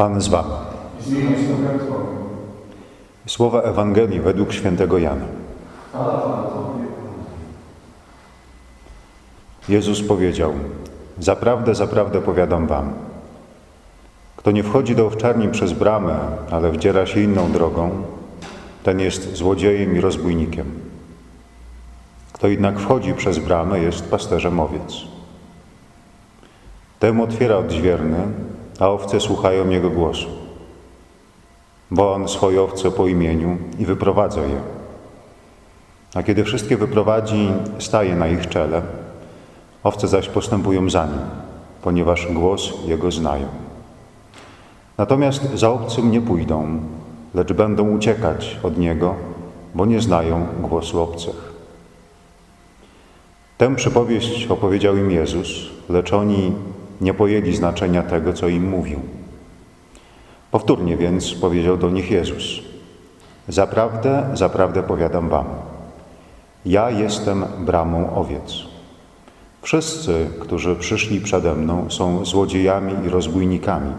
Pan z Wami. Słowa Ewangelii według świętego Jana. Jezus powiedział: Zaprawdę, zaprawdę powiadam Wam. Kto nie wchodzi do owczarni przez bramę, ale wdziera się inną drogą, ten jest złodziejem i rozbójnikiem. Kto jednak wchodzi przez bramę, jest pasterzem owiec. Temu otwiera odźwierny, a owce słuchają jego głosu. Bo on swoje owce po imieniu i wyprowadza je. A kiedy wszystkie wyprowadzi, staje na ich czele. Owce zaś postępują za nim, ponieważ głos jego znają. Natomiast za obcym nie pójdą, lecz będą uciekać od niego, bo nie znają głosu obcych. Tę przypowieść opowiedział im Jezus, lecz oni nie pojęli znaczenia tego, co im mówił. Powtórnie więc powiedział do nich Jezus: Zaprawdę, zaprawdę powiadam wam, ja jestem bramą owiec. Wszyscy, którzy przyszli przede mną, są złodziejami i rozbójnikami,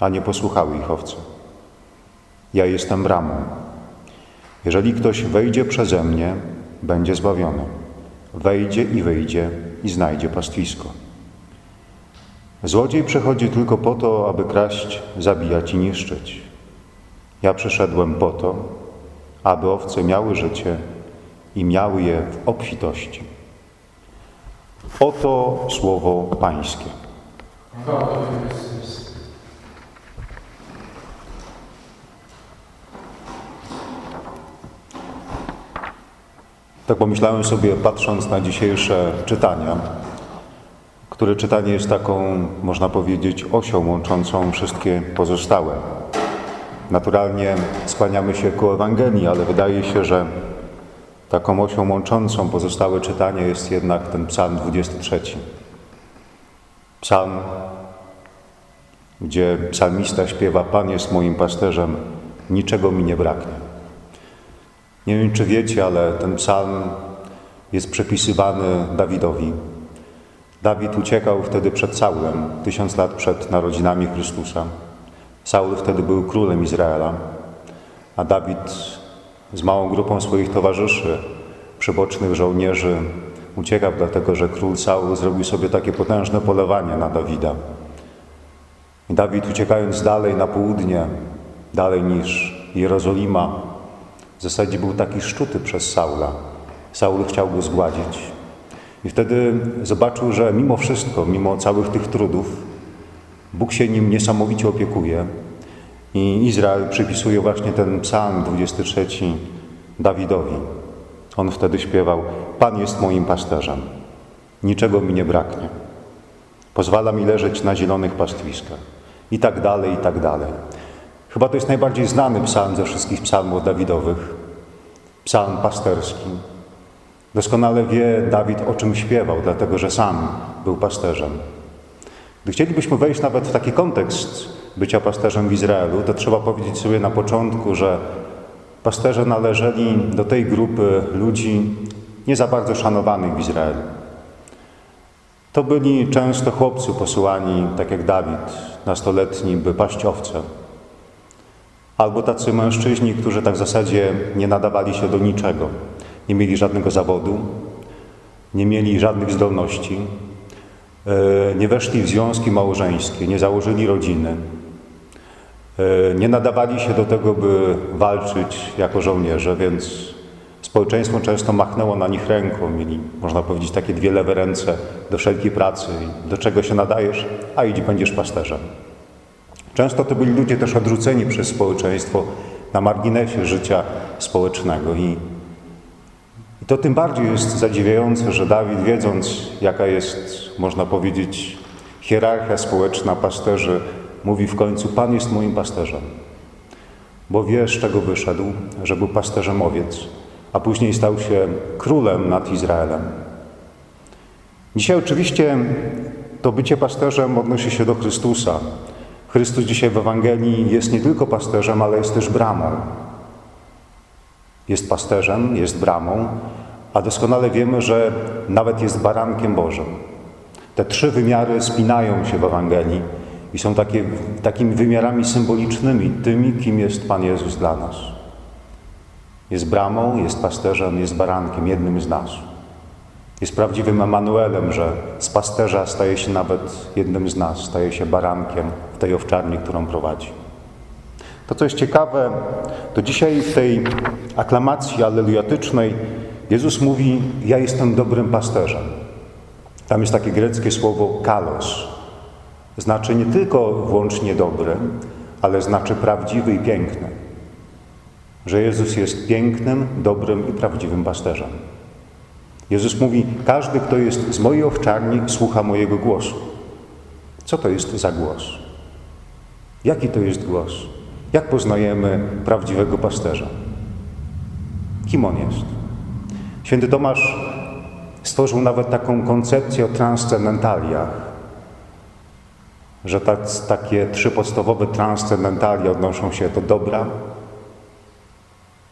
a nie posłuchały ich owce. Ja jestem bramą. Jeżeli ktoś wejdzie przeze mnie, będzie zbawiony. Wejdzie i wyjdzie i znajdzie pastwisko. Złodziej przychodzi tylko po to, aby kraść, zabijać i niszczyć. Ja przyszedłem po to, aby owce miały życie i miały je w obfitości. Oto słowo Pańskie. Tak pomyślałem sobie, patrząc na dzisiejsze czytania, które czytanie jest taką, można powiedzieć, osią łączącą wszystkie pozostałe. Naturalnie skłaniamy się ku Ewangelii, ale wydaje się, że taką osią łączącą pozostałe czytanie jest jednak ten psalm 23. Psalm, gdzie psalmista śpiewa Pan jest moim pasterzem, niczego mi nie braknie. Nie wiem, czy wiecie, ale ten psalm jest przepisywany Dawidowi. Dawid uciekał wtedy przed Saulem, tysiąc lat przed narodzinami Chrystusa. Saul wtedy był królem Izraela, a Dawid z małą grupą swoich towarzyszy, przybocznych żołnierzy, uciekał dlatego, że król Saul zrobił sobie takie potężne polowanie na Dawida. I Dawid uciekając dalej na południe, dalej niż Jerozolima, w zasadzie był taki szczuty przez Saula. Saul chciał go zgładzić. I wtedy zobaczył, że mimo wszystko, mimo całych tych trudów, Bóg się nim niesamowicie opiekuje. I Izrael przypisuje właśnie ten psalm 23 Dawidowi. On wtedy śpiewał: Pan jest moim pasterzem, niczego mi nie braknie. Pozwala mi leżeć na zielonych pastwiskach. I tak dalej, i tak dalej. Chyba to jest najbardziej znany psalm ze wszystkich psalmów Dawidowych. Psalm pasterski. Doskonale wie Dawid, o czym śpiewał, dlatego że sam był pasterzem. Gdy chcielibyśmy wejść nawet w taki kontekst bycia pasterzem w Izraelu, to trzeba powiedzieć sobie na początku, że pasterze należeli do tej grupy ludzi nie za bardzo szanowanych w Izraelu. To byli często chłopcy posłani, tak jak Dawid, nastoletni, by paść owce. Albo tacy mężczyźni, którzy tak w zasadzie nie nadawali się do niczego. Nie mieli żadnego zawodu, nie mieli żadnych zdolności, e, nie weszli w związki małżeńskie, nie założyli rodziny, e, nie nadawali się do tego, by walczyć jako żołnierze, więc społeczeństwo często machnęło na nich ręką. Mieli, można powiedzieć, takie dwie lewe ręce do wszelkiej pracy. Do czego się nadajesz? A idź, będziesz pasterzem. Często to byli ludzie też odrzuceni przez społeczeństwo na marginesie życia społecznego. I, To tym bardziej jest zadziwiające, że Dawid, wiedząc, jaka jest, można powiedzieć, hierarchia społeczna pasterzy, mówi w końcu: Pan jest moim pasterzem. Bo wie, z czego wyszedł, że był pasterzem owiec, a później stał się królem nad Izraelem. Dzisiaj oczywiście to bycie pasterzem odnosi się do Chrystusa, Chrystus dzisiaj w Ewangelii jest nie tylko pasterzem, ale jest też bramą. Jest pasterzem, jest bramą, a doskonale wiemy, że nawet jest barankiem Bożym. Te trzy wymiary spinają się w Ewangelii i są takie, takimi wymiarami symbolicznymi, tymi, kim jest Pan Jezus dla nas. Jest bramą, jest pasterzem, jest barankiem, jednym z nas. Jest prawdziwym Emanuelem, że z pasterza staje się nawet jednym z nas, staje się barankiem w tej owczarni, którą prowadzi. To, co jest ciekawe, to dzisiaj w tej aklamacji alelujatycznej Jezus mówi: Ja jestem dobrym pasterzem. Tam jest takie greckie słowo kalos. Znaczy nie tylko wyłącznie dobry, ale znaczy prawdziwy i piękny. Że Jezus jest pięknym, dobrym i prawdziwym pasterzem. Jezus mówi: Każdy, kto jest z mojej owczarni, słucha mojego głosu. Co to jest za głos? Jaki to jest głos? Jak poznajemy prawdziwego pasterza? Kim on jest? Święty Tomasz stworzył nawet taką koncepcję o transcendentaliach, że tak, takie trzy podstawowe transcendentalia odnoszą się do dobra,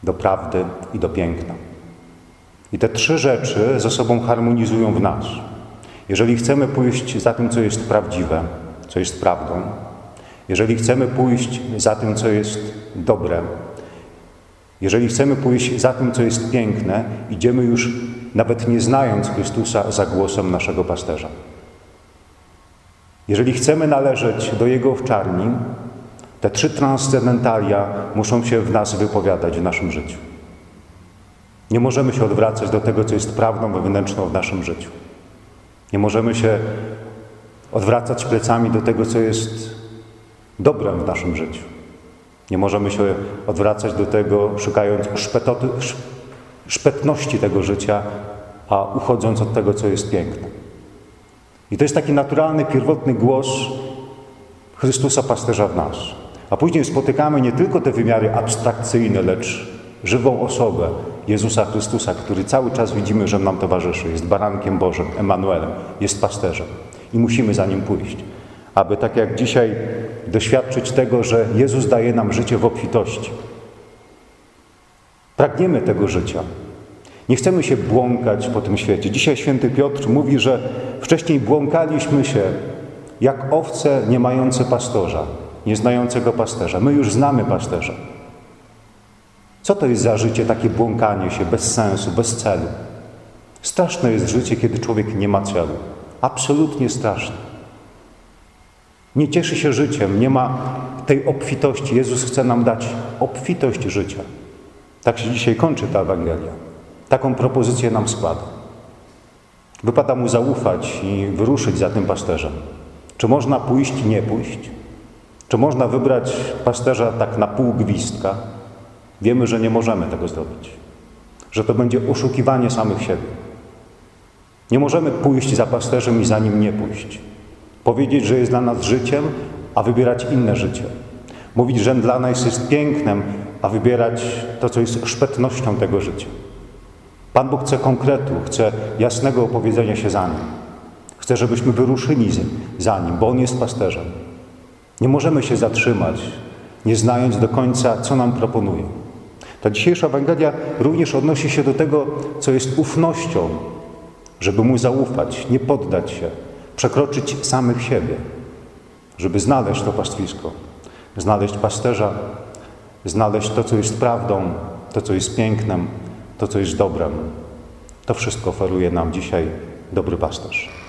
do prawdy i do piękna. I te trzy rzeczy ze sobą harmonizują w nas. Jeżeli chcemy pójść za tym, co jest prawdziwe, co jest prawdą, jeżeli chcemy pójść za tym, co jest dobre, jeżeli chcemy pójść za tym, co jest piękne, idziemy już nawet nie znając Chrystusa za głosem naszego pasterza. Jeżeli chcemy należeć do Jego owczarni, te trzy transcendentalia muszą się w nas wypowiadać w naszym życiu. Nie możemy się odwracać do tego, co jest prawdą wewnętrzną w naszym życiu. Nie możemy się odwracać plecami do tego, co jest dobrem w naszym życiu. Nie możemy się odwracać do tego, szukając szpetoty, szpetności tego życia, a uchodząc od tego, co jest piękne. I to jest taki naturalny, pierwotny głos Chrystusa Pasterza w nas. A później spotykamy nie tylko te wymiary abstrakcyjne, lecz żywą osobę Jezusa Chrystusa, który cały czas widzimy, że nam towarzyszy. Jest barankiem Bożym, Emanuelem, jest pasterzem. I musimy za nim pójść aby tak jak dzisiaj doświadczyć tego, że Jezus daje nam życie w obfitości. Pragniemy tego życia. Nie chcemy się błąkać po tym świecie. Dzisiaj święty Piotr mówi, że wcześniej błąkaliśmy się jak owce nie mające pastorza, nie znającego pasterza. My już znamy pasterza. Co to jest za życie, takie błąkanie się bez sensu, bez celu? Straszne jest życie, kiedy człowiek nie ma celu. Absolutnie straszne. Nie cieszy się życiem, nie ma tej obfitości. Jezus chce nam dać obfitość życia. Tak się dzisiaj kończy ta Ewangelia. Taką propozycję nam składa. Wypada mu zaufać i wyruszyć za tym pasterzem. Czy można pójść, nie pójść? Czy można wybrać pasterza tak na pół gwizdka? Wiemy, że nie możemy tego zrobić. Że to będzie oszukiwanie samych siebie. Nie możemy pójść za pasterzem i za nim nie pójść. Powiedzieć, że jest dla nas życiem, a wybierać inne życie. Mówić, że dla nas jest pięknem, a wybierać to, co jest szpetnością tego życia. Pan Bóg chce konkretu, chce jasnego opowiedzenia się za Nim. Chce, żebyśmy wyruszyli za Nim, bo On jest pasterzem. Nie możemy się zatrzymać, nie znając do końca, co nam proponuje. Ta dzisiejsza Ewangelia również odnosi się do tego, co jest ufnością, żeby Mu zaufać, nie poddać się, przekroczyć samych siebie, żeby znaleźć to pastwisko, znaleźć pasterza, znaleźć to, co jest prawdą, to, co jest pięknem, to, co jest dobrem. To wszystko oferuje nam dzisiaj dobry pasterz.